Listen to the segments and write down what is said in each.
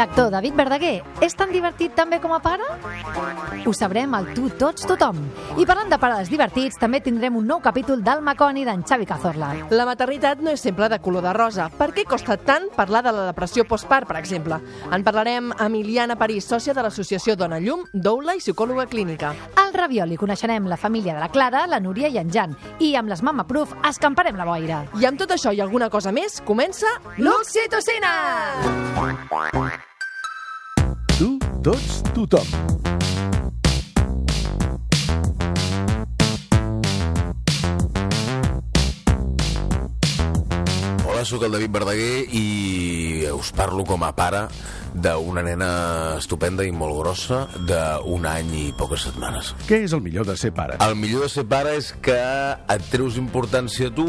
L'actor David Verdaguer és tan divertit també com a pare? Ho sabrem al Tu Tots Tothom. I parlant de pares divertits, també tindrem un nou capítol del Maconi d'en Xavi Cazorla. La maternitat no és sempre de color de rosa. Per què costa tant parlar de la depressió postpart, per exemple? En parlarem amb Iliana París, sòcia de l'associació Dona Llum, doula i psicòloga clínica. Al Ravioli coneixerem la família de la Clara, la Núria i en Jan. I amb les Mama Proof escamparem la boira. I amb tot això i alguna cosa més, comença l'Oxitocina! Tu, tots, tothom. Hola, sóc el David Verdaguer i us parlo com a pare d'una nena estupenda i molt grossa d'un any i poques setmanes. Què és el millor de ser pare? El millor de ser pare és que et treus importància a tu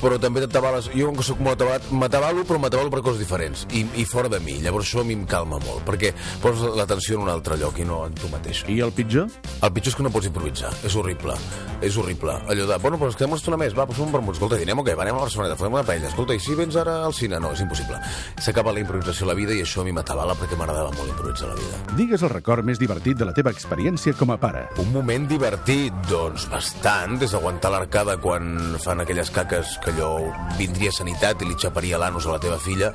però també t'atabales... Jo, com que soc molt atabalat, m'atabalo, però m'atabalo per coses diferents i, i fora de mi. Llavors això a mi em calma molt, perquè poses l'atenció en un altre lloc i no en tu mateix. I el pitjor? El pitjor és que no pots improvisar. És horrible. És horrible. Allò de, bueno, però ens quedem una estona més, va, pues un vermut. Escolta, dinem o què? Va, anem a Barcelona, fem una paella. Escolta, i si vens ara al cine? No, és impossible. S'acaba la improvisació a la vida i això a mi m'atabala perquè m'agradava molt improvisar la vida. Digues el record més divertit de la teva experiència com a pare. Un moment divertit, doncs bastant, des d'aguantar l'arcada quan fan aquelles caques que allò vindria a sanitat i li xaparia l'anus a la teva filla.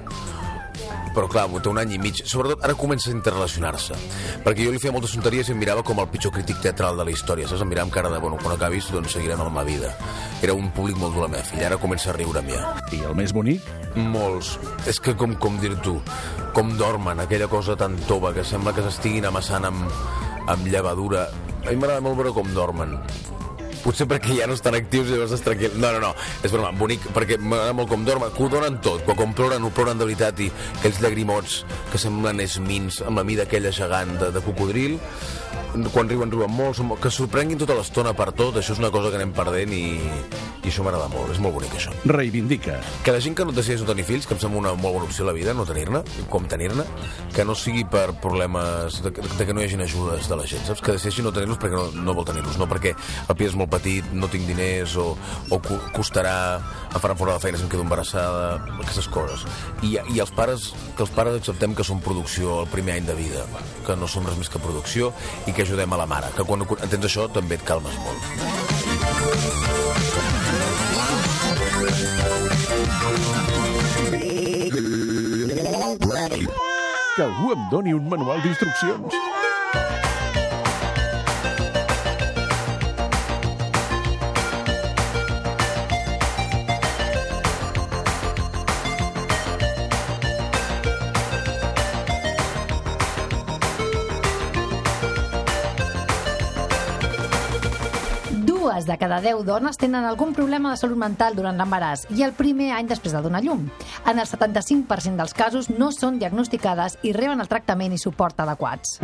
Però clar, té un any i mig. Sobretot ara comença a interrelacionar-se. Perquè jo li feia moltes tonteries i em mirava com el pitjor crític teatral de la història saps? em mirava amb cara de, bueno, quan acabis doncs seguirem amb la meva vida. Era un públic molt dur la meva filla. Ara comença a riure amb ja I el més bonic? molts. És que com, com dir tu com dormen, aquella cosa tan tova que sembla que s'estiguin amassant amb, amb llevadura. A mi m'agrada molt veure com dormen potser perquè ja no estan actius i llavors estàs tranquil. No, no, no, és broma, bonic, perquè m'agrada molt com dormen, que ho donen tot, quan, quan ploren, ho ploren de veritat i aquells llagrimots que semblen esmins amb la mida aquella gegant de, de cocodril, quan riuen, riuen molt, que sorprenguin tota l'estona per tot, això és una cosa que anem perdent i, i això m'agrada molt, és molt bonic això. Reivindica. Que la gent que no decideix no tenir fills, que em sembla una molt bona opció a la vida, no tenir-ne, com tenir-ne, que no sigui per problemes de, de que no hi hagin ajudes de la gent, saps? Que decideixi no tenir-los perquè no, no vol tenir-los, no perquè el pis és molt petit, no tinc diners o, o co- costarà em faran fora de feina si em quedo embarassada, aquestes coses. I, i els pares, que els pares acceptem que són producció el primer any de vida, que no som res més que producció i que ajudem a la mare, que quan entens això també et calmes molt. Que algú em doni un manual d'instruccions. Dues de cada deu dones tenen algun problema de salut mental durant l'embaràs i el primer any després de donar llum. En el 75% dels casos no són diagnosticades i reben el tractament i suport adequats.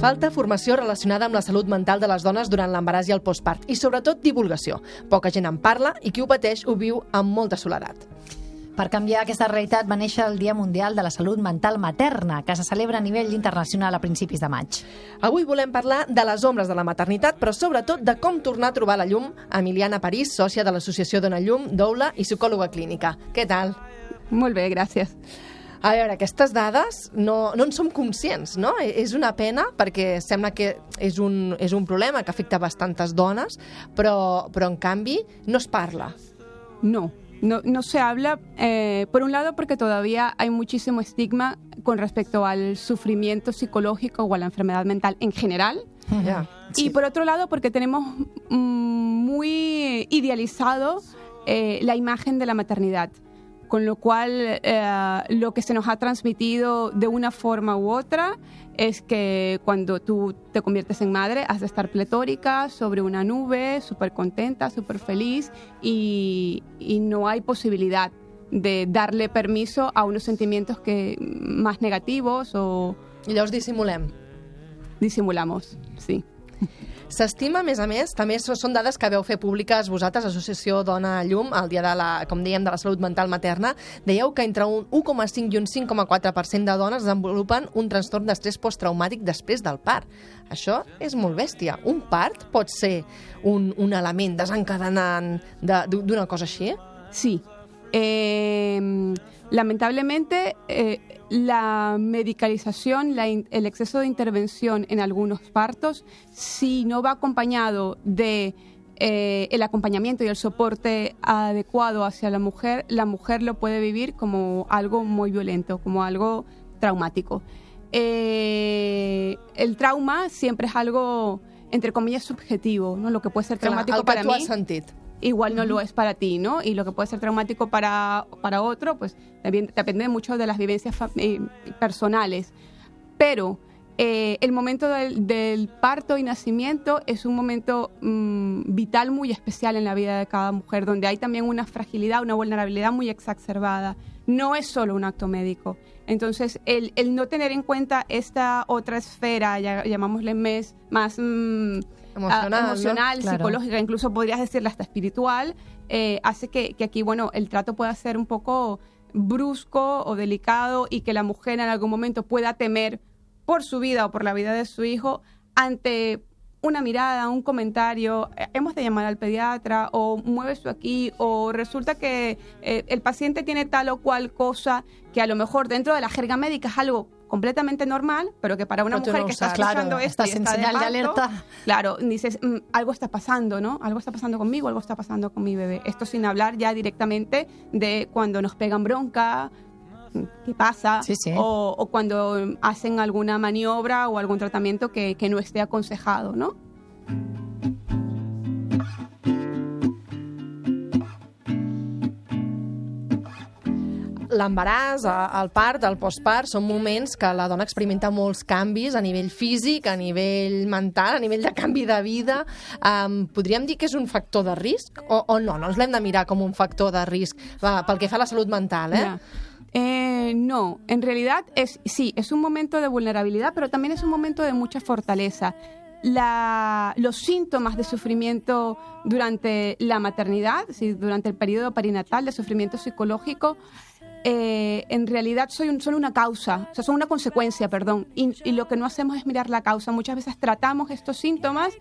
Falta formació relacionada amb la salut mental de les dones durant l'embaràs i el postpart, i sobretot divulgació. Poca gent en parla i qui ho pateix ho viu amb molta soledat. Per canviar aquesta realitat va néixer el Dia Mundial de la Salut Mental Materna, que se celebra a nivell internacional a principis de maig. Avui volem parlar de les ombres de la maternitat, però sobretot de com tornar a trobar la llum Emiliana París, sòcia de l'Associació Dona Llum, doula i psicòloga clínica. Què tal? Molt bé, gràcies. A veure, aquestes dades no, no en som conscients, no? E- És una pena perquè sembla que és un, és un problema que afecta bastantes dones, però, però en canvi no es parla. No, no, no se habla, eh, por un lado porque todavía hay muchísimo estigma con respecto al sufrimiento psicológico o a la enfermedad mental en general. Y por otro lado porque tenemos mm, muy idealizado eh, la imagen de la maternidad. Con lo cual, eh, lo que se nos ha transmitido de una forma u otra es que cuando tú te conviertes en madre has de estar pletórica, sobre una nube, súper contenta, súper feliz y, y no hay posibilidad de darle permiso a unos sentimientos que más negativos o I llavors dissimulem. disimulamos, sí. S'estima, a més a més, també són dades que veu fer públiques vosaltres, Associació Dona Llum, el dia de la, com dèiem, de la salut mental materna, dèieu que entre un 1,5 i un 5,4% de dones desenvolupen un trastorn d'estrès posttraumàtic després del part. Això és molt bèstia. Un part pot ser un, un element desencadenant de- d'una cosa així? Sí. Eh, lamentablemente, eh, la medicalización, la in- el exceso de intervención en algunos partos, si no va acompañado de eh, el acompañamiento y el soporte adecuado hacia la mujer, la mujer lo puede vivir como algo muy violento, como algo traumático. Eh, el trauma siempre es algo, entre comillas, subjetivo, ¿no? Lo que puede ser Clar, traumático que para tu mí has sentit. Igual no lo es para ti, ¿no? Y lo que puede ser traumático para, para otro, pues también depende mucho de las vivencias eh, personales. Pero eh, el momento del, del parto y nacimiento es un momento mm, vital muy especial en la vida de cada mujer, donde hay también una fragilidad, una vulnerabilidad muy exacerbada. No es solo un acto médico. Entonces, el, el no tener en cuenta esta otra esfera, ya, llamámosle mes, más mm, Emocional, ah, ¿no? emocional Claro. psicológica, incluso podrías decirle hasta espiritual, eh, hace que, que aquí, bueno, el trato pueda ser un poco brusco o delicado y que la mujer en algún momento pueda temer por su vida o por la vida de su hijo ante una mirada, un comentario, eh, hemos de llamar al pediatra o mueve aquí o resulta que eh, el paciente tiene tal o cual cosa que a lo mejor dentro de la jerga médica es algo completamente normal, pero que para una Pero mujer no que está escuchando Claro, esto y estás en está de señal de parto, alerta. Claro, dices, "Mm, algo está pasando, ¿no? Algo está pasando conmigo, algo está pasando con mi bebé. Esto sin hablar ya directamente de cuando nos pegan bronca, ¿qué pasa? Sí, sí. O, o cuando hacen alguna maniobra o algún tratamiento que, que no esté aconsejado, ¿no? L'embaràs, el part, el postpart, són moments que la dona experimenta molts canvis a nivell físic, a nivell mental, a nivell de canvi de vida. Um, podríem dir que és un factor de risc o, o no? No ens l'hem de mirar com un factor de risc va, pel que fa a la salut mental, eh? Ya. Eh, no, en realidad es sí, es un momento de vulnerabilidad, pero también es un momento de mucha fortaleza. La- los síntomas de sufrimiento durante la maternidad, sí, durante el periodo perinatal, de sufrimiento psicológico, eh, en realidad soy un- son una causa, o sea, son una consecuencia, perdón. Y, y lo que no hacemos es mirar la causa. Muchas veces tratamos estos síntomas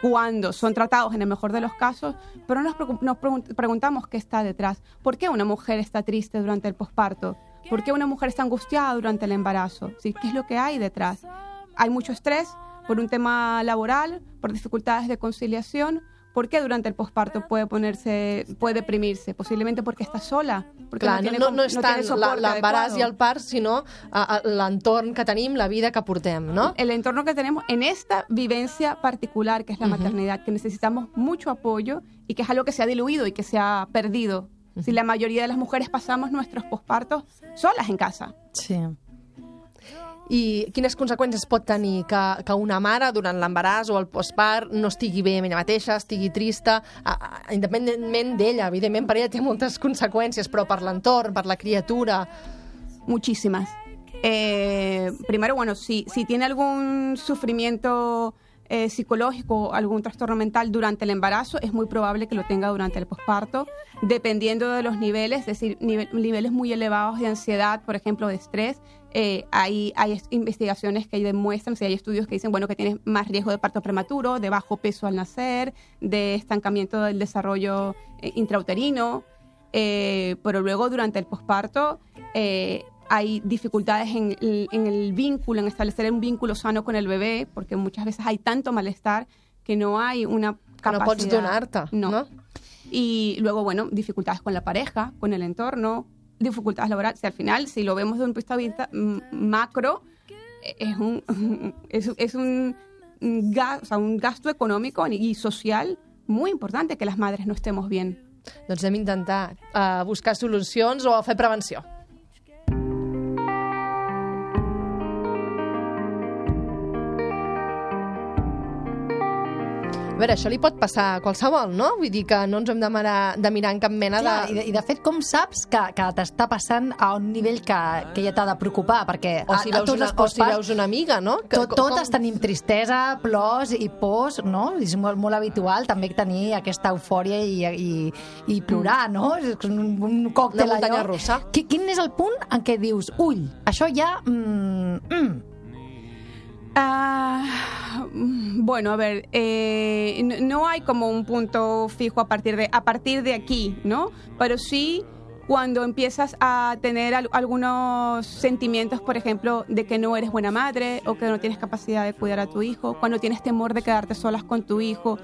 cuando son tratados en el mejor de los casos, pero nos, nos pregun- preguntamos qué está detrás. ¿Por qué una mujer está triste durante el posparto? ¿Por qué una mujer está angustiada durante el embarazo? ¿Sí? ¿Qué es lo que hay detrás? Hay mucho estrés por un tema laboral, por dificultades de conciliación. ¿Por qué durante el posparto puede ponerse, puede deprimirse? Posiblemente porque está sola, porque Clar, no, tiene no, no és no tant l'embaràs i el part, sinó a, a, l'entorn que tenim, la vida que portem, no? el entorno que tenemos en esta vivencia particular que es la maternidad, que necesitamos mucho apoyo y que es algo que se ha diluido y que se ha perdido. Si la mayoría de las mujeres pasamos nuestros pospartos solas en casa. Sí. I quines conseqüències pot tenir que, que una mare durant l'embaràs o el postpart no estigui bé amb ella mateixa, estigui trista, a, a, independentment d'ella, evidentment per ella té moltes conseqüències, però per l'entorn, per la criatura... Muchísimas. Eh, primero, bueno, si, si tiene algún sufrimiento eh, psicológico, algún trastorno mental durante el embarazo, es muy probable que lo tenga durante el posparto, dependiendo de los niveles, es decir, nive- niveles muy elevados de ansiedad, por ejemplo, de estrés. eh, hay, hay es- investigaciones que demuestran, si hay estudios que dicen, bueno, que tienes más riesgo de parto prematuro, de bajo peso al nacer, de estancamiento del desarrollo eh, intrauterino, pero luego durante el posparto hay dificultades en, el- en el vínculo, en establecer un vínculo sano con el bebé, porque muchas veces hay tanto malestar que no hay una capacidad. no pots donar-te, No. no? Y luego, bueno, dificultades con la pareja, con el entorno, dificultades laborales. Al final, si lo vemos de un punto de vista mm, macro, eh, es un, es, es un, ga- o sea, un gasto económico y social muy importante que las madres no estemos bien. Doncs hem d'intentar uh, buscar solucions o fer prevenció. A veure, això li pot passar a qualsevol, no? Vull dir que no ens hem de mirar, de mirar en cap mena Clar, i, de... de, I de fet, com saps que, que t'està passant a un nivell que, que ja t'ha de preocupar? Perquè O si, a, a veus una, o si veus una amiga, no? Que- tot, totes tenim tristesa, plors i pors, no? És molt, molt habitual també tenir aquesta eufòria i, i, i plorar, no? És un, un còctel Una muntanya allò. russa. Qui, quin és el punt en què dius, ull, això ja... Mm, mm, Ah, bueno, a ver, eh, no hay como un punto fijo a partir de a partir de aquí, ¿no? Pero sí cuando empiezas a tener al- algunos sentimientos, por ejemplo, de que no eres buena madre o que no tienes capacidad de cuidar a tu hijo, cuando tienes temor de quedarte solas con tu hijo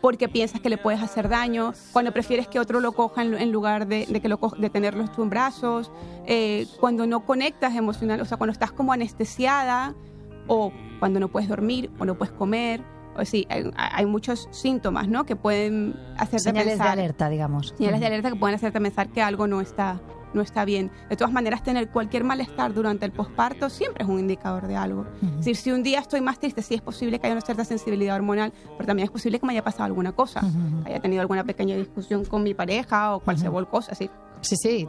porque piensas que le puedes hacer daño, cuando prefieres que otro lo coja en, lugar de, de que lo de tenerlo en brazos, eh, cuando no conectas emocional, o sea, cuando estás como anestesiada o cuando no puedes dormir o no puedes comer. O sí, hay, hay muchos síntomas, ¿no? Que pueden hacerte señales de pensar. alerta, digamos. Señales de alerta que pueden hacerte pensar que algo no está, no está bien. De todas maneras, tener cualquier malestar durante el posparto siempre es un indicador de algo. Es decir, si un día estoy más triste, sí es posible que haya una cierta sensibilidad hormonal, pero también es posible que me haya pasado alguna cosa, haya tenido alguna pequeña discusión con mi pareja o cualquier cosa, sí. Sí, sí.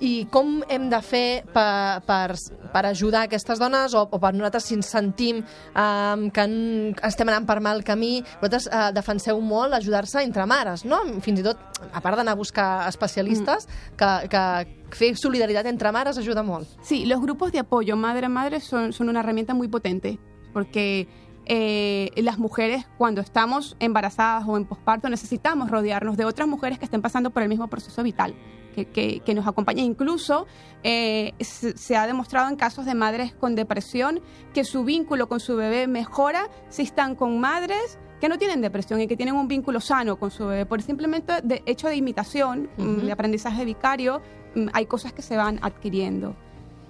I com hem de fer per, per, per ajudar aquestes dones o, o per nosaltres si ens sentim um, que en, estem anant per mal camí? Vosaltres uh, defenseu molt ajudar-se entre mares, no? Fins i tot, a part d'anar a buscar especialistes, que, que fer solidaritat entre mares ajuda molt. Sí, los grupos de apoyo madre a madre son, son una herramienta muy potente porque eh, las mujeres cuando estamos embarazadas o en posparto necesitamos rodearnos de otras mujeres que estén pasando por el mismo proceso vital, que, que- que nos acompañen. Incluso eh, se, se ha demostrado en casos de madres con depresión que su vínculo con su bebé mejora si están con madres que no tienen depresión y que tienen un vínculo sano con su bebé. Por simplemente de hecho de imitación, mm, de aprendizaje vicario, mm, hay cosas que se van adquiriendo.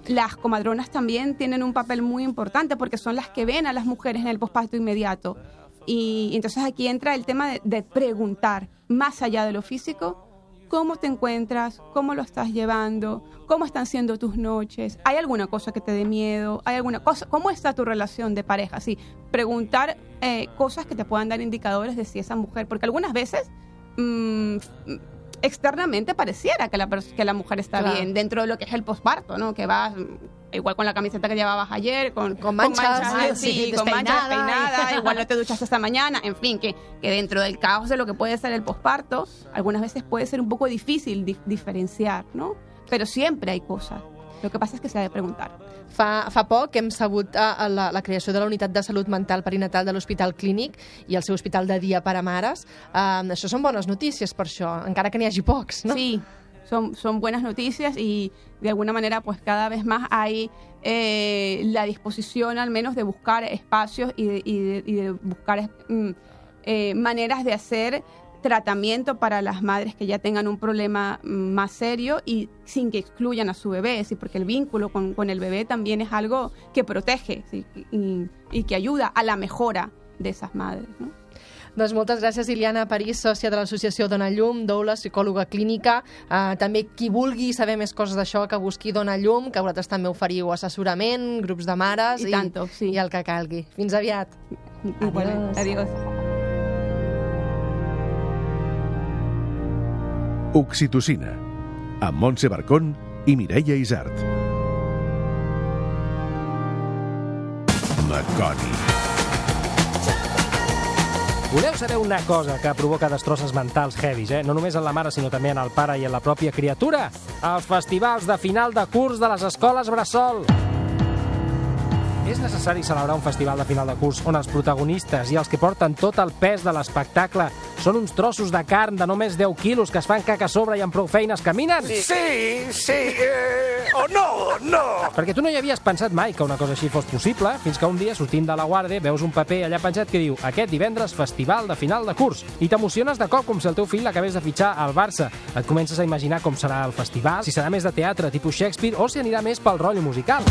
Las comadronas también tienen un papel muy importante porque son las que ven a las mujeres en el posparto inmediato. Y entonces aquí entra el tema de, preguntar, más allá de lo físico, cómo te encuentras, cómo lo estás llevando, cómo están siendo tus noches, hay alguna cosa que te dé miedo, hay alguna cosa, cómo está tu relación de pareja, sí, preguntar eh, cosas que te puedan dar indicadores de si esa mujer, porque algunas veces mm, externamente pareciera que la, que la mujer está Claro. bien dentro de lo que es el posparto, ¿no? Que vas mm, igual con la camiseta que llevabas ayer, con, Con manchas, sí, sí, con manchas despeinadas, igual no te duchaste esta mañana, en fin, que, que dentro del caos de lo que puede ser el posparto, algunas veces puede ser un poco difícil di- diferenciar, ¿no? Pero siempre hay cosas. Lo que pasa es que se ha de preguntar. Fa, fa poc hem sabut uh, la, la creació de la unitat de salut mental perinatal de l'Hospital Clínic i el seu hospital de dia per a mares. Uh, això són bones notícies per això, encara que n'hi hagi pocs, no? Sí, son, son buenas noticias y de alguna manera pues cada vez más hay eh, la disposición al menos de buscar espacios y de, y de- y de buscar mm, eh, maneras de hacer tratamiento para las madres que ya tengan un problema mm, más serio y sin que excluyan a su bebé, ¿sí? porque el vínculo con, con el bebé también es algo que protege ¿sí? y, y que ayuda a la mejora de esas madres. ¿no? Doncs moltes gràcies, Iliana París, sòcia de l'associació Dona Llum, doula, psicòloga clínica. Uh, també qui vulgui saber més coses d'això, que busqui Dona Llum, que vosaltres també oferiu assessorament, grups de mares I tanto, sí. i el que calgui. Fins aviat. Igualmente. Adiós. Oxitocina, amb Montse Barcón i Mireia Isart. Maconi. Voleu saber una cosa que provoca destrosses mentals heavies, eh? No només en la mare, sinó també en el pare i en la pròpia criatura? Els festivals de final de curs de les escoles Bressol. És necessari celebrar un festival de final de curs on els protagonistes i els que porten tot el pes de l'espectacle són uns trossos de carn de només 10 quilos que es fan caca a sobre i amb prou feines caminen? Sí, sí, eh, o no, no. Perquè tu no hi havies pensat mai que una cosa així fos possible, fins que un dia, sortint de la guàrdia, veus un paper allà penjat que diu aquest divendres festival de final de curs. I t'emociones de cop com si el teu fill l'acabés de fitxar al Barça. Et comences a imaginar com serà el festival, si serà més de teatre tipus Shakespeare o si anirà més pel rotllo musical.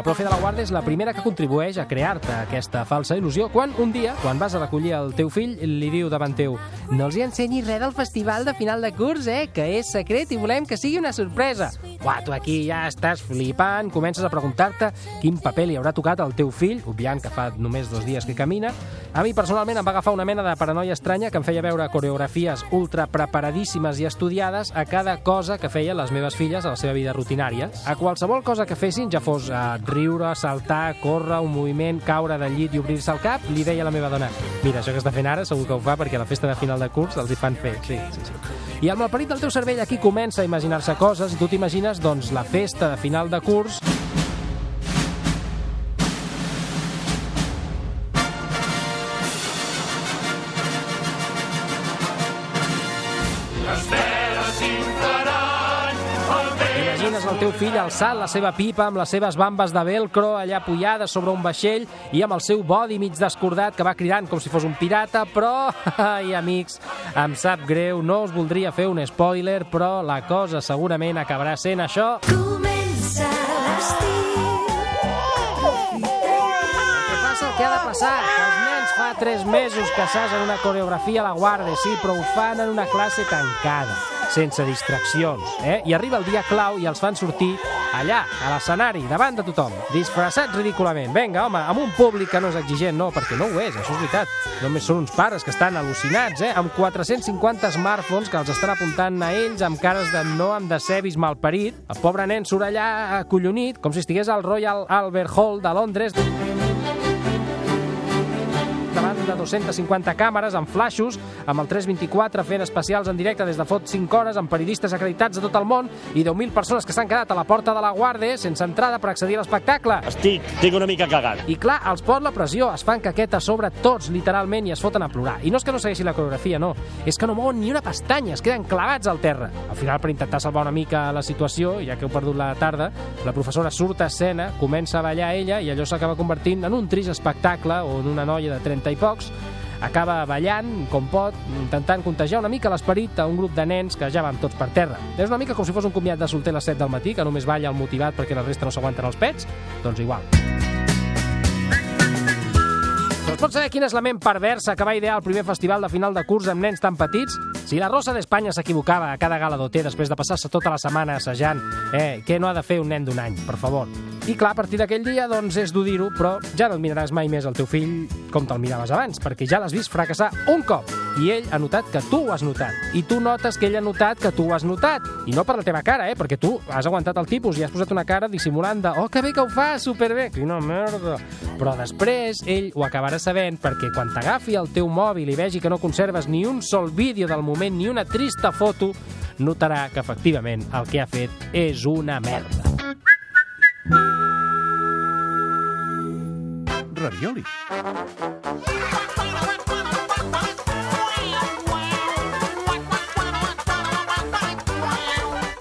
La profe de la guarda és la primera que contribueix a crear-te aquesta falsa il·lusió quan un dia, quan vas a recollir el teu fill, li diu davant teu no els hi ensenyis res del festival de final de curs, eh, que és secret i volem que sigui una sorpresa. Uah, tu aquí ja estàs flipant, comences a preguntar-te quin paper li haurà tocat al teu fill, obviant que fa només dos dies que camina. A mi personalment em va agafar una mena de paranoia estranya que em feia veure coreografies ultra preparadíssimes i estudiades a cada cosa que feien les meves filles a la seva vida rutinària. A qualsevol cosa que fessin, ja fos eh, riure, saltar, córrer, un moviment, caure del llit i obrir-se el cap, li deia a la meva dona mira, això que està fent ara segur que ho fa perquè a la festa de final de curs els hi fan fer. Sí, sí, sí. I el malparit del teu cervell aquí comença a imaginar-se coses i tu t'imagines, doncs, la festa de final de curs fill alçant la seva pipa amb les seves bambes de velcro allà apoyades sobre un vaixell i amb el seu body mig descordat que va cridant com si fos un pirata, però, ai amics, em sap greu, no us voldria fer un spoiler, però la cosa segurament acabarà sent això. Comença l'estiu. Què passa? Què ha de passar? Que els nens fa tres mesos que assagen una coreografia a la guarda, sí, però ho fan en una classe tancada, sense distraccions, eh? I arriba el dia clau i els fan sortir allà, a l'escenari, davant de tothom, disfressats ridículament. Vinga, home, amb un públic que no és exigent, no, perquè no ho és, això és veritat. Només són uns pares que estan al·lucinats, eh? Amb 450 smartphones que els estan apuntant a ells amb cares de no hem de ser vist malparit. El pobre nen surt allà acollonit, com si estigués al Royal Albert Hall de Londres de 250 càmeres amb flaixos, amb el 324 fent especials en directe des de fot 5 hores, amb periodistes acreditats de tot el món i 10.000 persones que s'han quedat a la porta de la Guàrdia sense entrada per accedir a l'espectacle. Estic, estic una mica cagat. I clar, els pot la pressió, es fan caqueta sobre tots, literalment, i es foten a plorar. I no és que no segueixi la coreografia, no. És que no mouen ni una pestanya, es queden clavats al terra. Al final, per intentar salvar una mica la situació, ja que heu perdut la tarda, la professora surt a escena, comença a ballar ella i allò s'acaba convertint en un trist espectacle on una noia de 30 i pocs acaba ballant com pot, intentant contagiar una mica l'esperit a un grup de nens que ja van tots per terra. És una mica com si fos un comiat de solter a les 7 del matí, que només balla el motivat perquè la resta no s'aguanten els pets? Doncs igual. Doncs pots saber quina és la ment perversa que va idear el primer festival de final de curs amb nens tan petits? Si la Rosa d'Espanya s'equivocava a cada gala d'OT després de passar-se tota la setmana assajant, eh, què no ha de fer un nen d'un any, per favor? I clar, a partir d'aquell dia, doncs és dur dir-ho, però ja no et miraràs mai més el teu fill com te'l miraves abans, perquè ja l'has vist fracassar un cop. I ell ha notat que tu ho has notat. I tu notes que ell ha notat que tu ho has notat. I no per la teva cara, eh? Perquè tu has aguantat el tipus i has posat una cara dissimulant de «Oh, que bé que ho fa, superbé!» Quina merda! Però després ell ho acabarà sabent perquè quan t'agafi el teu mòbil i vegi que no conserves ni un sol vídeo del moment ni una trista foto, notarà que efectivament el que ha fet és una merda. Ravioli.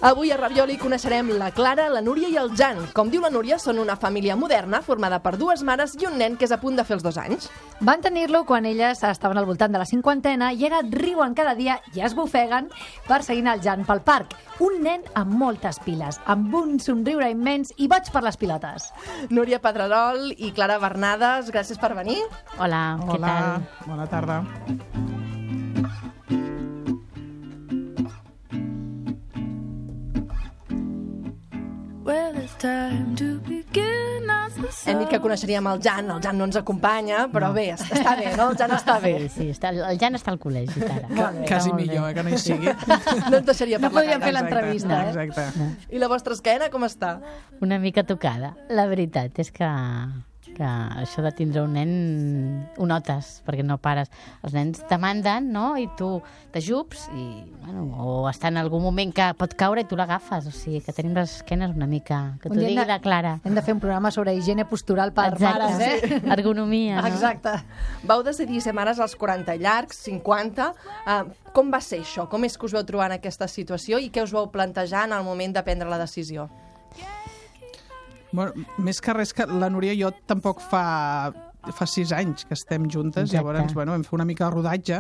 Avui a Ravioli coneixerem la Clara, la Núria i el Jan. Com diu la Núria, són una família moderna formada per dues mares i un nen que és a punt de fer els dos anys. Van tenir-lo quan elles estaven al voltant de la cinquantena i ara riuen cada dia i es bufeguen perseguint el Jan pel parc. Un nen amb moltes piles, amb un somriure immens i boig per les pilotes. Núria Pedrerol i Clara Bernades, gràcies per venir. Hola, què Hola, tal? bona tarda. Que coneixeríem el Jan, el Jan no ens acompanya, però bé, es- està bé, no? El Jan està bé. Sí, sí, està, el Jan està al col·legi, ara. Ca quasi millor, eh, que no hi sigui. No et deixaria No parlar podíem fer gaire. l'entrevista, eh? Exacte. I la vostra esquena com està? Una mica tocada. La veritat és que, que això de tindre un nen ho notes, perquè no pares. Els nens te manden, no?, i tu t'ajups, i, bueno, o està en algun moment que pot caure i tu l'agafes. O sigui, que tenim les esquenes una mica... Que t'ho digui de- la Clara. Hem de fer un programa sobre higiene postural per Exacte. mares, eh? Ergonomia, no? Exacte. Vau decidir ser mares als 40 llargs, 50. Uh, com va ser això? Com és que us vau trobar en aquesta situació i què us vau plantejar en el moment de prendre la decisió? Bueno, més que res que la Núria i jo tampoc fa, fa sis anys que estem juntes, Exacte. llavors bueno, vam fer una mica de rodatge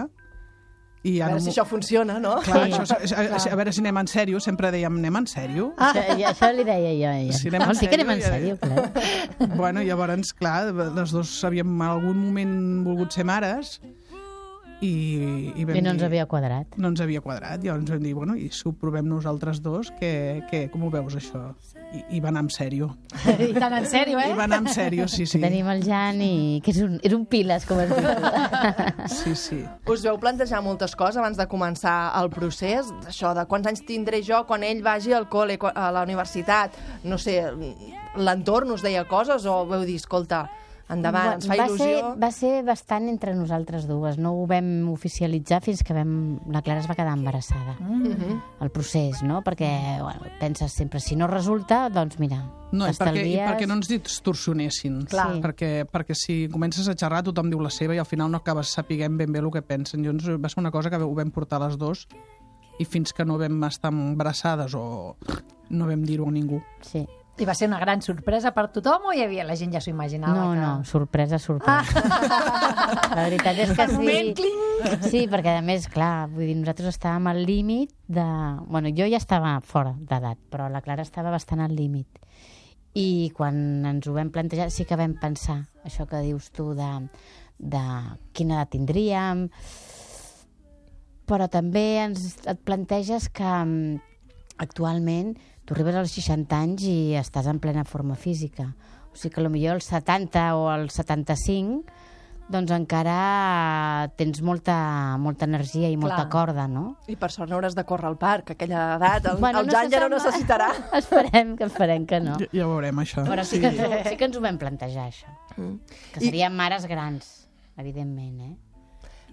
I A veure si això funciona, no? Clar, Sí, això, és- a, clar. a veure si anem en sèrio, sempre dèiem anem en sèrio. Ah. Això, i això li deia jo a ella. Si anem en sí que anem en sèrio, sèrio, ja- clar. Bueno, llavors, clar, les dos havíem en algun moment volgut ser mares i, i, vam I no ens dir- havia quadrat. No ens havia quadrat. Llavors vam dir, bueno, i si ho provem nosaltres dos, que, que, com ho veus, això? I, i va anar en sèrio. I tant en sèrio, eh? I va anar en sèrio, sí, sí. Tenim el Jan i... que és un, és un piles, com es diu. Sí, sí. Us veu plantejar moltes coses abans de començar el procés? Això de quants anys tindré jo quan ell vagi al col·le, a la universitat? No sé, l'entorn us deia coses o veu dir, escolta, endavant, ens fa va il·lusió? Ser, va ser bastant entre nosaltres dues. No ho vam oficialitzar fins que vam... la Clara es va quedar embarassada. Mhm. El procés, no? Perquè bueno, penses sempre, si no resulta, doncs mira, No, i perquè, i perquè no ens distorsionessin. Clar. Sí. Perquè, perquè si comences a xerrar, tothom diu la seva i al final no acabes sapiguem ben bé el que pensen. Llavors va ser una cosa que ho vam portar les dos i fins que no vam estar embarassades o no vam dir-ho a ningú. Sí. I va ser una gran sorpresa per tothom o hi havia la gent ja s'ho imaginava? No, que... no, sorpresa, sorpresa. La veritat és que moment, sí. Sí, perquè a més, clar, vull dir, nosaltres estàvem al límit de... Bueno, jo ja estava fora d'edat, però la Clara estava bastant al límit. I quan ens ho vam plantejar sí que vam pensar això que dius tu de, de quina edat tindríem, però també ens, et planteges que mm, actualment tu arribes als 60 anys i estàs en plena forma física. O sigui que potser als 70 o als 75 doncs encara tens molta, molta energia i molta Clar. corda, no? I per sort no hauràs de córrer al parc, aquella edat. El, Bueno, el no Jan ja no necessitarà. Esperem que esperem que no. Ja, ja ho veurem, això. Però sí que, ens ho, sí que ens ho vam plantejar, això. Mm. Que seríem mares grans, evidentment, eh?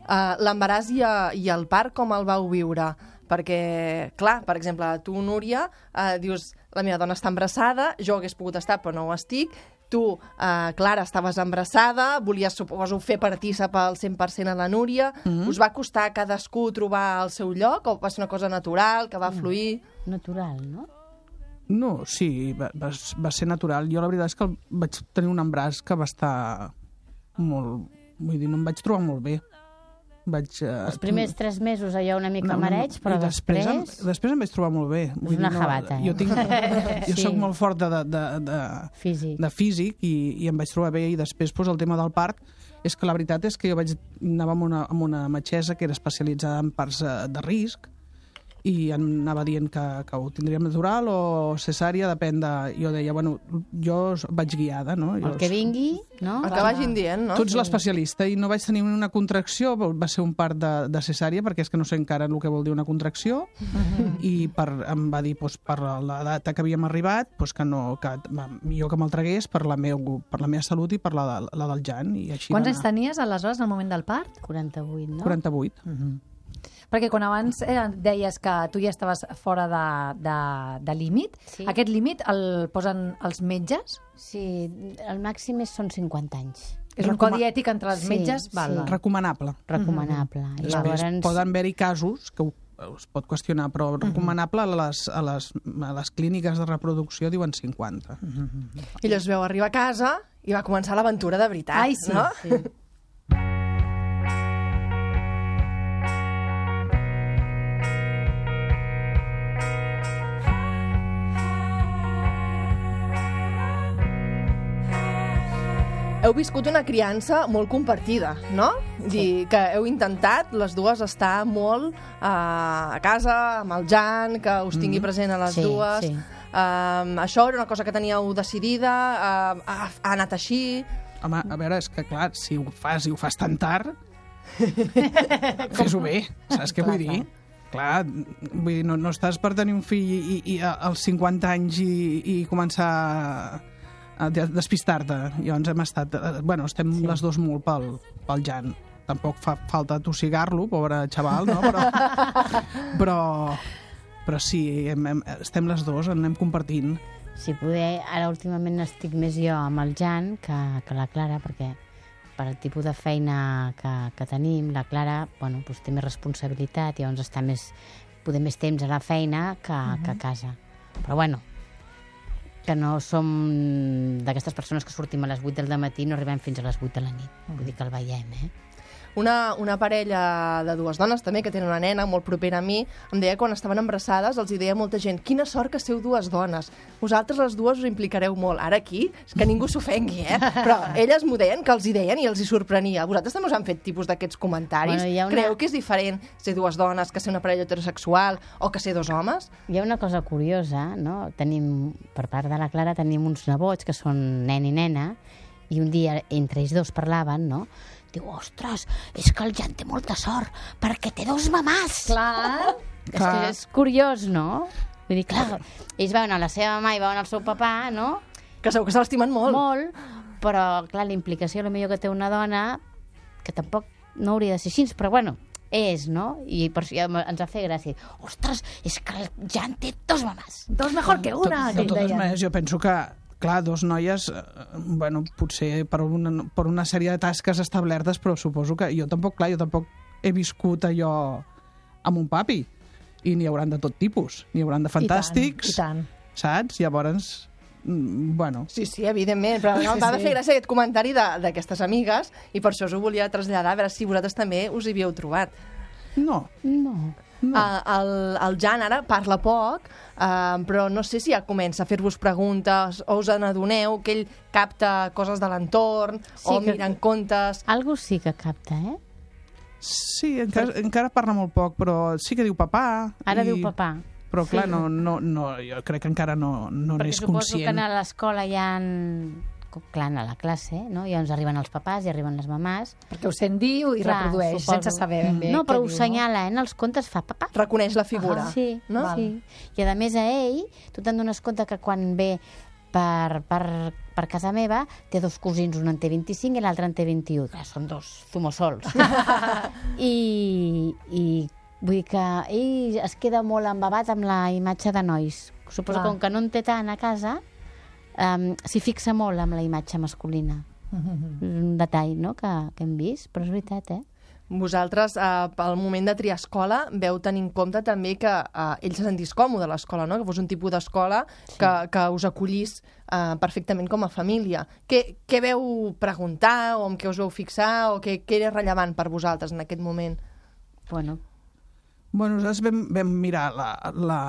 Uh, L'embaràs i, i el part, com el vau viure? Perquè, clar, per exemple, tu, Núria, uh, dius, la meva dona està embarassada, jo hagués pogut estar, però no ho estic. Tu, uh, Clara, estaves embarassada, volies, suposo, fer partícip al 100% a la Núria. Mm. -hmm. Us va costar a cadascú trobar el seu lloc o va ser una cosa natural, que va fluir? Natural, no? No, sí, va, va, va ser natural. Jo la veritat és que vaig tenir un embràs que va estar molt... Vull dir, no em vaig trobar molt bé. Vaig, uh, Els primers tres mesos allò una mica mareig, però després... després... Em, després em vaig trobar molt bé. És una jabata, eh? Jo, tinc, jo Sí. sóc molt fort de, de, de, de, Físic. de físic i, i em vaig trobar bé i després pues, el tema del part és que la veritat és que jo vaig anava amb una, amb una metgessa que era especialitzada en parts eh, de risc i em anava dient que, que ho tindríem natural o cesària, depèn de... Jo deia, bueno, jo vaig guiada, no? Jo, El que vingui, no? El que vagin dient, no? Tu ets l'especialista i no vaig tenir una contracció, va ser un part de, de cesària, perquè és que no sé encara el que vol dir una contracció, i per, em va dir doncs, per la data que havíem arribat doncs, que, no, que va, millor que me'l tragués per la, meu, per la meva salut i per la, de- la del Jan. I així Quants anys tenies aleshores al moment del part? 48, no? 48. Perquè quan abans eh, deies que tu ja estaves fora de, de, de límit, Sí. aquest límit el posen els metges? Sí, el màxim és, són 50 anys. És un Recoma- codi ètic entre els Sí, metges? Val, sí. val. Recomanable. Recomanable. I Després llavors... poden haver-hi casos que ho, es pot qüestionar, però recomanable a les, a, les, a les clíniques de reproducció diuen 50. I llavors veu arribar a casa i va començar l'aventura de veritat, Ai, sí, no? sí. Heu viscut una criança molt compartida, no? Dir que heu intentat les dues estar molt uh, a casa, amb el Jan, que us tingui present a les Sí, dues. sí. Um, això era una cosa que teníeu decidida, uh, ha, ha anat així... Home, a veure, és que clar, si ho fas i ho fas tan tard, fes-ho bé, saps què vull dir? Clar, vull dir, no, no estàs per tenir un fill i, i a- als 50 anys i, i començar despistar-te. Llavors hem estat... eh, Bueno, estem sí. les dues molt pel, pel Jan. Tampoc fa falta tossigar-lo, pobre xaval, no? Però, però, però sí, hem, hem, estem les dues, anem compartint. Si poder, ara últimament estic més jo amb el Jan que, que la Clara, perquè per el tipus de feina que, que tenim, la Clara bueno, doncs té més responsabilitat i llavors està més, poder més temps a la feina que, uh -huh. que a casa. Però bueno, que no som d'aquestes persones que sortim a les 8 del matí i no arribem fins a les 8 de la nit. Vull dir que el veiem, eh? Una, una parella de dues dones també, que tenen una nena molt propera a mi, em deia quan estaven embarassades els hi deia molta gent quina sort que sou dues dones. Vosaltres les dues us implicareu molt. Ara aquí, és que ningú s'ofengui, eh? Però elles m'ho deien, que els hi deien i els hi sorprenia. Vosaltres també us han fet tipus d'aquests comentaris? Bueno, una- Creu que és diferent ser dues dones que ser una parella heterosexual o que ser dos homes? Hi ha una cosa curiosa, no? Tenim, per part de la Clara, tenim uns nebots que són nen i nena, i un dia entre ells dos parlaven, no? Diu, ostres, és que el Jan té molta sort, perquè té dos mamàs. Clar. És que és curiós, no? Vull dir, clar, ells veuen a la seva mama i veuen el seu papà, no? Que segur que se l'estimen molt. Molt, però, clar, la implicació, a millor que té una dona, que tampoc no hauria de ser així, però bueno, és, no? I per això ja ens va fer gràcia. Ostres, és que el Jan té dos mamàs. Dos mejor que una, de que totes maneres, jo penso que clar, dos noies, eh, bueno, potser per una, per una sèrie de tasques establertes, però suposo que jo tampoc, clar, jo tampoc he viscut allò amb un papi. I n'hi hauran de tot tipus. N'hi hauran de fantàstics, I tant, i tant. saps? Llavors, mm, bueno... Sí, sí, evidentment, però no, Sí, m'ha de sí. fer gràcia aquest comentari de- d'aquestes amigues i per això us ho volia traslladar, a veure si vosaltres també us hi havíeu trobat. No. No. No. Uh, el, el Jan ara parla poc, uh, però no sé si ja comença a fer-vos preguntes o us n'adoneu que ell capta coses de l'entorn Sí, o que- mira en contes. Algo sí que capta, eh? Sí, encara, encara parla molt poc, però sí que diu papà. Ara i... diu papà. Però clar, Sí. no, no, no, jo crec que encara no, no Perquè n'és suposo que conscient. a l'escola hi ha... Clar, a la classe, no? I llavors arriben els papàs i arriben les mamàs. Perquè ho sent dir i Clar, reprodueix suposo. sense saber ben bé No, però ho diu, senyala, eh? En els contes fa papà. Reconeix la figura. Ah, sí, no? sí. I a més a ell, tu te'n dones compte que quan ve per, per, per casa meva té dos cosins, un en té 25 i l'altre en té 21. Clar, són dos zumosols. I, I vull dir que ell es queda molt embabat amb la imatge de nois. Suposo Clar. que com que no en té tant a casa, um, s'hi fixa molt amb la imatge masculina. És un detall no? que, que hem vist, però és veritat, eh? Vosaltres, eh, al moment de triar escola, veu tenir en compte també que eh, ell se sentís còmode a l'escola, no? que fos un tipus d'escola sí. que, que us acollís eh, perfectament com a família. Què, què veu preguntar o amb què us veu fixar o què, què era rellevant per vosaltres en aquest moment? Bueno, Bueno, nosaltres vam, vam mirar la, la,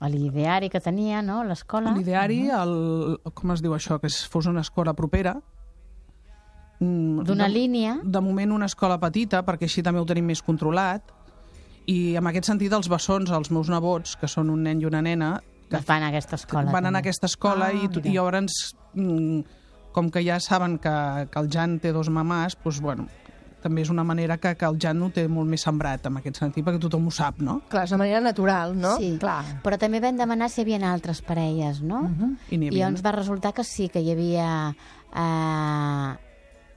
l'ideari que tenia, no?, l'escola. l'ideari, el, com es diu això, que es fos una escola propera. Mm, D'una línia. De moment una escola petita, perquè així també ho tenim més controlat. I en aquest sentit els bessons, els meus nebots, que són un nen i una nena, Que van a aquesta escola. van anar a també. aquesta escola Ah, i, mira. i llavors, mm, com que ja saben que, que el Jan té dos mamàs, doncs, bueno, també és una manera que, que el Jan ho té molt més sembrat, en aquest sentit, perquè tothom ho sap, no? Clar, és una manera natural, no? Sí, Clar. però també vam demanar si hi havia altres parelles, no? Uh -huh. I I llavors va resultar que sí, que hi havia eh,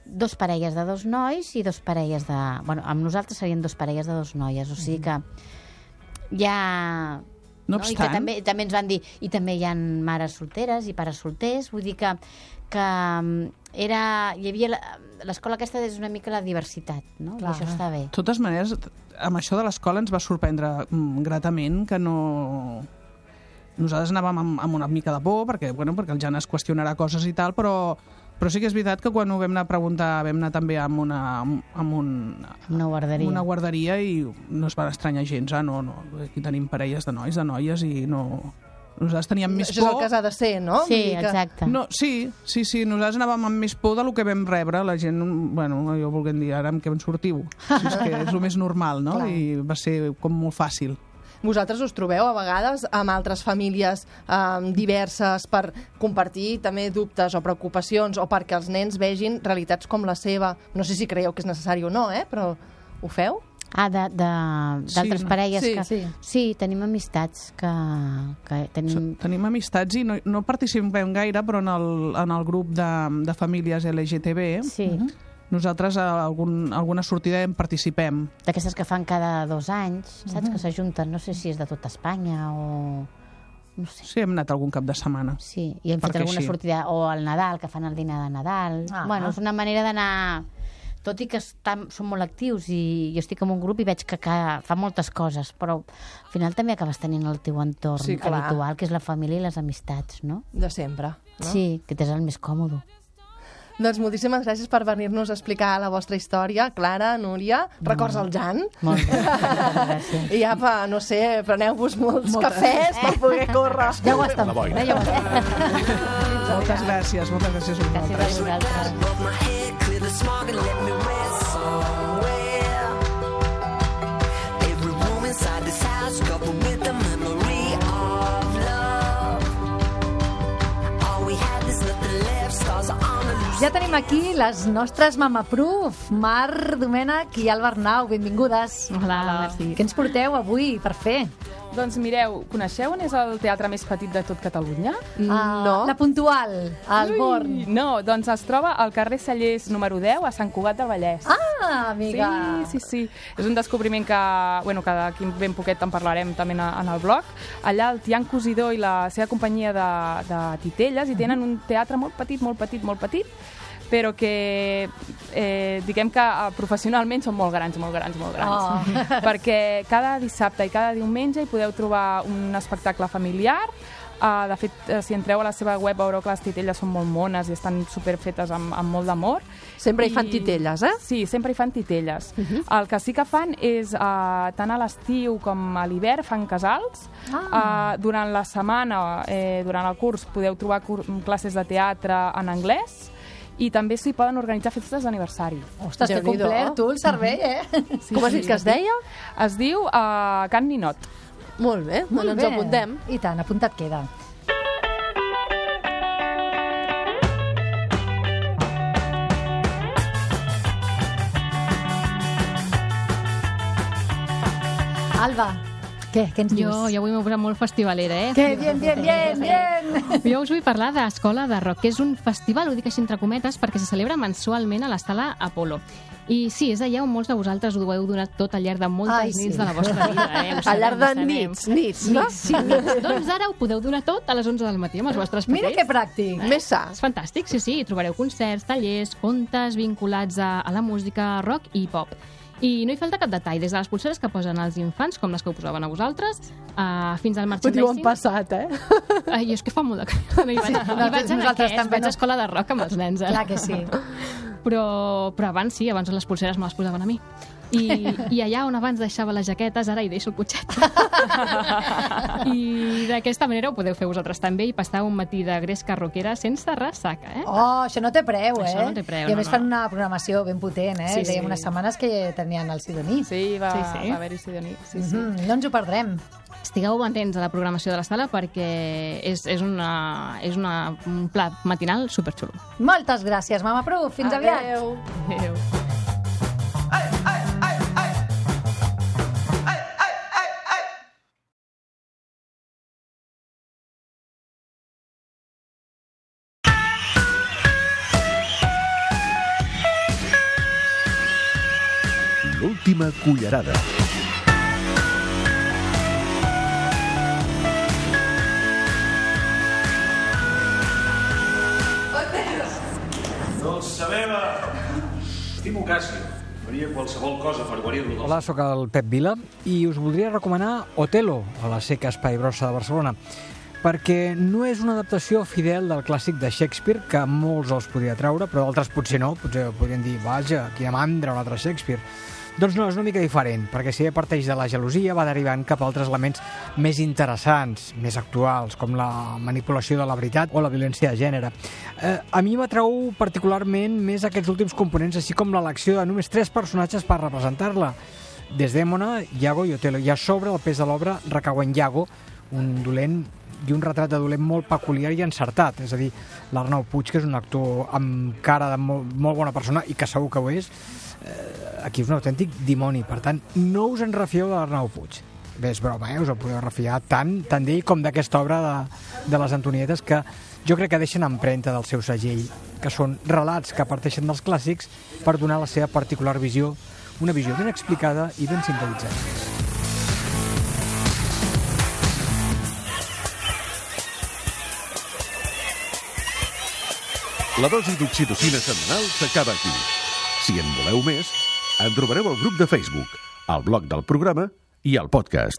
dos parelles de dos nois i dos parelles de... Bueno, amb nosaltres serien dos parelles de dos noies, o sigui que ja... No I que obstant, també, també ens van dir, i també hi ha mares solteres i pares solters, vull dir que, que mm, era, hi havia la- l'escola aquesta és una mica la diversitat, no? Clar. I això està bé. de totes maneres, amb això de l'escola ens va sorprendre mm, gratament que no... Nosaltres anàvem amb, amb una mica de por, perquè, bueno, perquè el Jan es qüestionarà coses i tal, però, però sí que és veritat que quan ho vam anar a preguntar vam anar també amb una, amb un, Una guarderia. una guarderia i no es van estranyar gens. Ah, no, no, aquí tenim parelles de nois, de noies i no... Nosaltres teníem més Això és el por... que s'ha de ser, no? Sí, que- exacte. No, sí, sí, sí, nosaltres anàvem amb més por del que vam rebre. La gent, bueno, jo volguem dir, ara amb què en sortiu? Si és que és el més normal, no? Clar. I va ser com molt fàcil. Vosaltres us trobeu a vegades amb altres famílies eh, diverses per compartir també dubtes o preocupacions o perquè els nens vegin realitats com la seva. No sé si creieu que és necessari o no, eh? però ho feu? Ah, de- de- d'altres Sí, parelles Sí, que... sí. sí, tenim amistats que, que tenim... Tenim amistats i no, no participem gaire, però en el, en el grup de, de famílies LGTB Sí, nosaltres a algun, alguna sortida en participem. d'aquestes que fan cada dos anys, saps? Que s'ajunten, no sé si és de tota Espanya o... No sé. Sí, hem anat algun cap de setmana. Sí, i hem fet alguna sí. sortida, o al Nadal, que fan el dinar de Nadal. Ah. Bueno, és una manera d'anar... Tot i que estan, són molt actius i jo estic en un grup i veig que, que fa moltes coses, però al final també acabes tenint el teu entorn Sí, clar. habitual, que és la família i les amistats, no? De sempre. No? Sí, que t'és el més còmode. Doncs moltíssimes gràcies per venir-nos a explicar la vostra història. Clara, Núria, records al Jan. Molt bé, gràcies. I ja, pa, no sé, preneu-vos molts Moltes. cafès per poder córrer. Ja ho estan La fent, eh? Ja ho estan fent. Moltes gràcies, moltes gràcies a Gràcies a vosaltres. Ja tenim aquí les nostres mamaproof, Mar, Domènec i Alba Arnau. Benvingudes. Hola, merci. Què ens porteu avui per fer? Doncs mireu, coneixeu on és el teatre més petit de tot Catalunya? Ah, No. La Puntual, al Born. Ui, No, doncs es troba al carrer Cellers número 10 a Sant Cugat del Vallès. Ah, amiga. Sí, sí, sí. És un descobriment que, bueno, que d'aquí ben poquet en parlarem també en, en el blog. Allà el Tian Cosidor i la seva companyia de, de titelles i tenen un teatre molt petit, molt petit, molt petit, però que eh, diguem que eh, professionalment són molt grans, molt grans, molt grans. Oh. Perquè cada dissabte i cada diumenge hi podeu trobar un espectacle familiar, Uh, de fet, uh, si entreu a la seva web veureu que les titelles són molt mones i estan superfetes amb, amb molt d'amor. Sempre hi fan titelles, eh? Sí, sempre hi fan titelles. Uh -huh. El que sí que fan és, uh, tant a l'estiu com a l'hivern, fan casals. Ah. Uh, durant la setmana, eh, durant el curs, podeu trobar cur classes de teatre en anglès i també s'hi poden organitzar festes d'aniversari. Ostres, que complet, tu, el servei, eh? Sí, Com has dit que es deia? Es diu uh, Can Ninot. Molt bé, Molt doncs bé. ens apuntem. I tant, apuntat queda. Alba, què? Què ens dius? Jo, jo avui m'ho posat molt festivalera, eh? Que bien, bien, bien, bien! Jo us vull parlar d'Escola de Rock, que és un festival, ho dic així entre cometes, perquè se celebra mensualment a la sala Apolo. I sí, és allà on molts de vosaltres ho heu donat tot al llarg de moltes Ai, sí. nits de la vostra vida. Eh? Al llarg de nits, nits, no? Nits, sí, nits. doncs ara ho podeu donar tot a les 11 del matí amb els vostres Mira petits. que pràctic! Més sa. És fantàstic, sí, sí. Hi trobareu concerts, tallers, contes vinculats a, a la música rock i pop. I no hi falta cap detall, des de les pulseres que posen als infants, com les que ho posaven a vosaltres, uh, fins al Ho diuen merchandising. passat, eh? Ai, és que fa molt de calor. No hi vaig, Sí, sí, hi nosaltres- vaig nosaltres aquest, també vaig no. a escola de rock amb els nens. Eh? Clar que sí. Però, però abans sí, abans les pulseres me les posaven a mi. I, I allà on abans deixava les jaquetes, ara hi deixo el cotxet. I d'aquesta manera ho podeu fer vosaltres també i passar un matí de gresca roquera sense ressaca, eh? Oh, això no té preu, eh? Això no té preu, I a no, més no. fan una programació ben potent, eh? Sí, Dèiem sí. unes setmanes que tenien el Sidoní. Sí, va, Sí, sí, va haver-hi Sidoní. Sí, sí. Mhm, No ens ho perdrem. Estigueu atents a la programació de la sala perquè és, és, una, és una, un pla matinal superxulo. Moltes gràcies, Mama Proof. Fins aviat. Adéu. Adéu. L'última cullerada. Dolça meva! Estimo Casio. Faria qualsevol cosa per guarir-lo dels... Hola, sóc el Pep Vila i us voldria recomanar Otelo, a la Seca Espai Brossa de Barcelona, perquè no és una adaptació fidel del clàssic de Shakespeare, que molts els podia treure, però d'altres potser no, potser podrien dir, vaja, quina mandra, un altre Shakespeare. Doncs no, és una mica diferent, perquè si parteix de la gelosia, va derivant cap a altres elements més interessants, més actuals, com la manipulació de la veritat o la violència de gènere. Eh, a mi m'atrau particularment més aquests últims components, així com l'elecció de només tres personatges per representar-la. Desdèmona, Iago i Otelo. I a sobre el pes de l'obra recau en Iago, un dolent i un retrat de dolent molt peculiar i encertat. És a dir, l'Arnau Puig, que és un actor amb cara de molt, molt bona persona i que segur que ho és, eh, aquí és un autèntic dimoni. Per tant, no us en refieu de l'Arnau Puig. Bé, és broma, eh? us en podeu refiar tant, tant d'ell com d'aquesta obra de, de les Antonietes que jo crec que deixen empremta del seu segell, que són relats que parteixen dels clàssics per donar la seva particular visió, una visió ben explicada i ben sintetitzada. La dosi d'oxitocina setmanal s'acaba aquí. Si en voleu més, en trobareu al grup de Facebook, al blog del programa i al podcast.